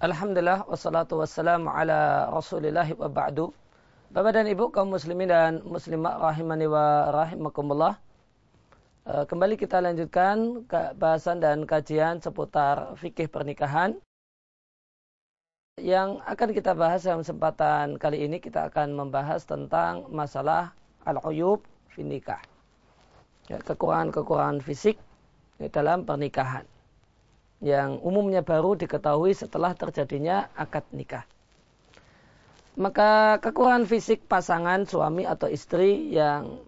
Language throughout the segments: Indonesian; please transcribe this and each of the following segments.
Alhamdulillah wassalatu wassalamu ala rasulillah wa ba'du. Bapak dan Ibu kaum muslimin dan muslimat rahimani wa rahimakumullah. Eh, kembali kita lanjutkan bahasan dan kajian seputar fikih pernikahan. Yang akan kita bahas dalam kesempatan kali ini kita akan membahas tentang masalah al-uyub fi nikah. Ya, kekurangan-kekurangan fisik dalam pernikahan yang umumnya baru diketahui setelah terjadinya akad nikah. Maka kekurangan fisik pasangan suami atau istri yang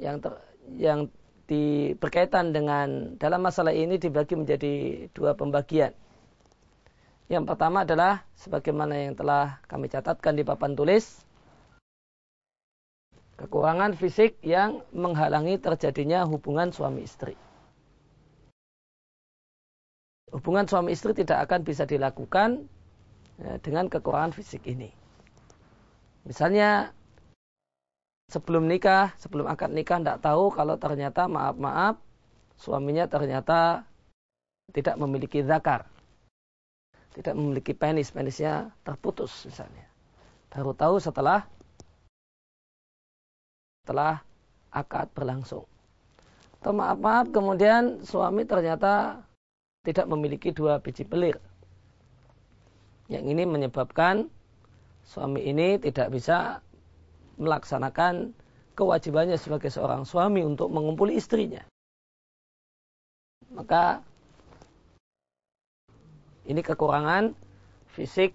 yang ter, yang di, berkaitan dengan dalam masalah ini dibagi menjadi dua pembagian. Yang pertama adalah sebagaimana yang telah kami catatkan di papan tulis kekurangan fisik yang menghalangi terjadinya hubungan suami istri hubungan suami istri tidak akan bisa dilakukan ya, dengan kekurangan fisik ini. Misalnya sebelum nikah, sebelum akad nikah tidak tahu kalau ternyata maaf-maaf suaminya ternyata tidak memiliki zakar. Tidak memiliki penis, penisnya terputus misalnya. Baru tahu setelah setelah akad berlangsung. Atau maaf-maaf kemudian suami ternyata tidak memiliki dua biji pelir. Yang ini menyebabkan suami ini tidak bisa melaksanakan kewajibannya sebagai seorang suami untuk mengumpuli istrinya. Maka ini kekurangan fisik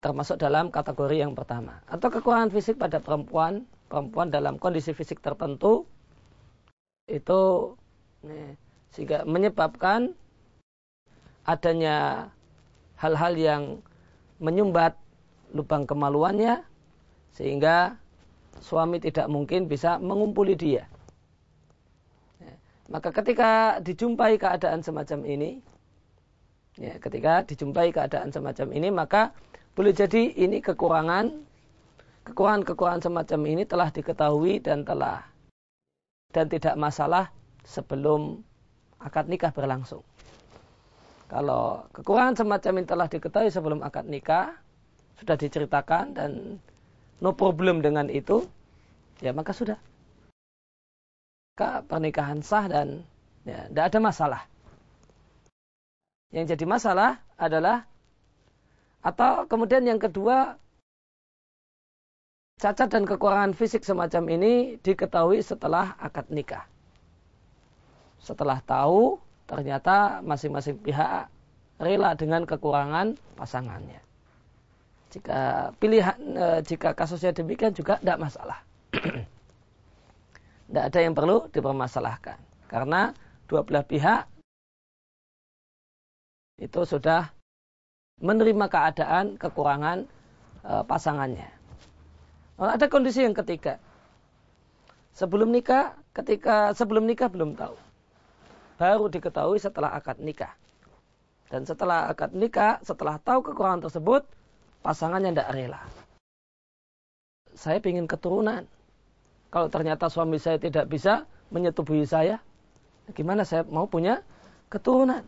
termasuk dalam kategori yang pertama. Atau kekurangan fisik pada perempuan, perempuan dalam kondisi fisik tertentu itu sehingga menyebabkan adanya hal-hal yang menyumbat lubang kemaluannya sehingga suami tidak mungkin bisa mengumpuli dia. Ya, maka ketika dijumpai keadaan semacam ini, ya, ketika dijumpai keadaan semacam ini, maka boleh jadi ini kekurangan, kekurangan-kekurangan semacam ini telah diketahui dan telah dan tidak masalah sebelum akad nikah berlangsung. Kalau kekurangan semacam ini telah diketahui sebelum akad nikah, sudah diceritakan dan no problem dengan itu, ya maka sudah. Maka pernikahan sah dan ya, tidak ada masalah. Yang jadi masalah adalah atau kemudian yang kedua cacat dan kekurangan fisik semacam ini diketahui setelah akad nikah. Setelah tahu ternyata masing-masing pihak rela dengan kekurangan pasangannya. Jika pilihan, e, jika kasusnya demikian juga tidak masalah. Tidak ada yang perlu dipermasalahkan. Karena dua belah pihak itu sudah menerima keadaan kekurangan e, pasangannya. Ada kondisi yang ketiga. Sebelum nikah, ketika sebelum nikah belum tahu baru diketahui setelah akad nikah. Dan setelah akad nikah, setelah tahu kekurangan tersebut, pasangannya tidak rela. Saya ingin keturunan. Kalau ternyata suami saya tidak bisa menyetubuhi saya, gimana saya mau punya keturunan?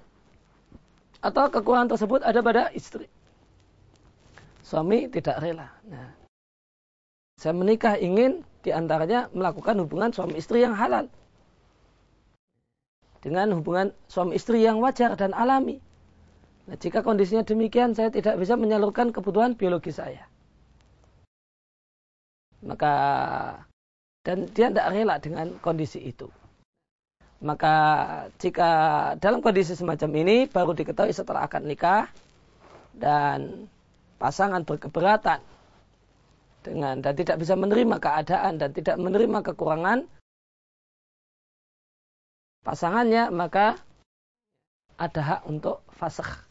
Atau kekurangan tersebut ada pada istri. Suami tidak rela. Nah, saya menikah ingin di antaranya melakukan hubungan suami istri yang halal dengan hubungan suami istri yang wajar dan alami. Nah, jika kondisinya demikian, saya tidak bisa menyalurkan kebutuhan biologi saya. Maka dan dia tidak rela dengan kondisi itu. Maka jika dalam kondisi semacam ini baru diketahui setelah akad nikah dan pasangan berkeberatan dengan dan tidak bisa menerima keadaan dan tidak menerima kekurangan pasangannya maka ada hak untuk fasakh.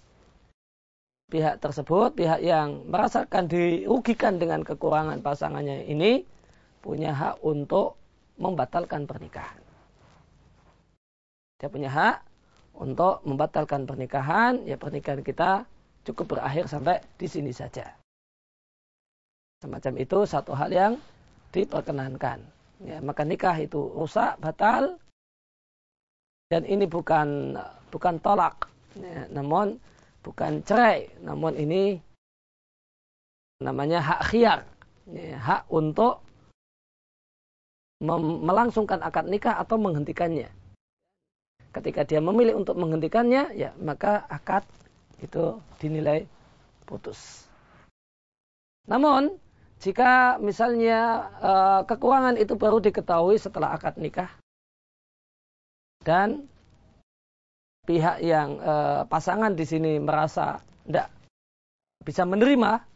Pihak tersebut pihak yang merasakan dirugikan dengan kekurangan pasangannya ini punya hak untuk membatalkan pernikahan. Dia punya hak untuk membatalkan pernikahan. Ya pernikahan kita cukup berakhir sampai di sini saja. Semacam itu satu hal yang diperkenankan. Ya maka nikah itu rusak batal dan ini bukan bukan tolak ya, namun bukan cerai, namun ini namanya hak khiar, ya, hak untuk melangsungkan akad nikah atau menghentikannya. Ketika dia memilih untuk menghentikannya, ya maka akad itu dinilai putus. Namun jika misalnya uh, kekurangan itu baru diketahui setelah akad nikah dan pihak yang uh, pasangan di sini merasa tidak bisa menerima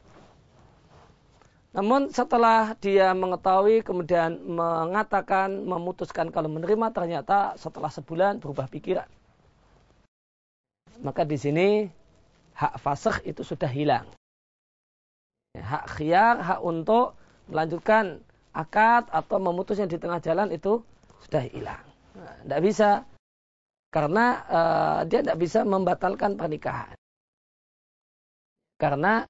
namun setelah dia mengetahui kemudian mengatakan memutuskan kalau menerima ternyata setelah sebulan berubah pikiran. Maka di sini hak fasih itu sudah hilang. Hak khiar, hak untuk melanjutkan akad atau memutusnya di tengah jalan itu sudah hilang. Tidak bisa karena uh, dia tidak bisa membatalkan pernikahan. Karena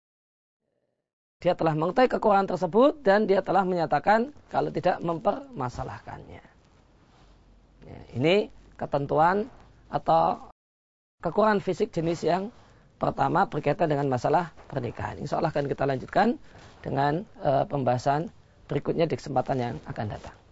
dia telah mengetahui kekurangan tersebut dan dia telah menyatakan kalau tidak mempermasalahkannya. Ya, ini ketentuan atau kekurangan fisik jenis yang pertama berkaitan dengan masalah pernikahan. Insya Allah akan kita lanjutkan dengan uh, pembahasan berikutnya di kesempatan yang akan datang.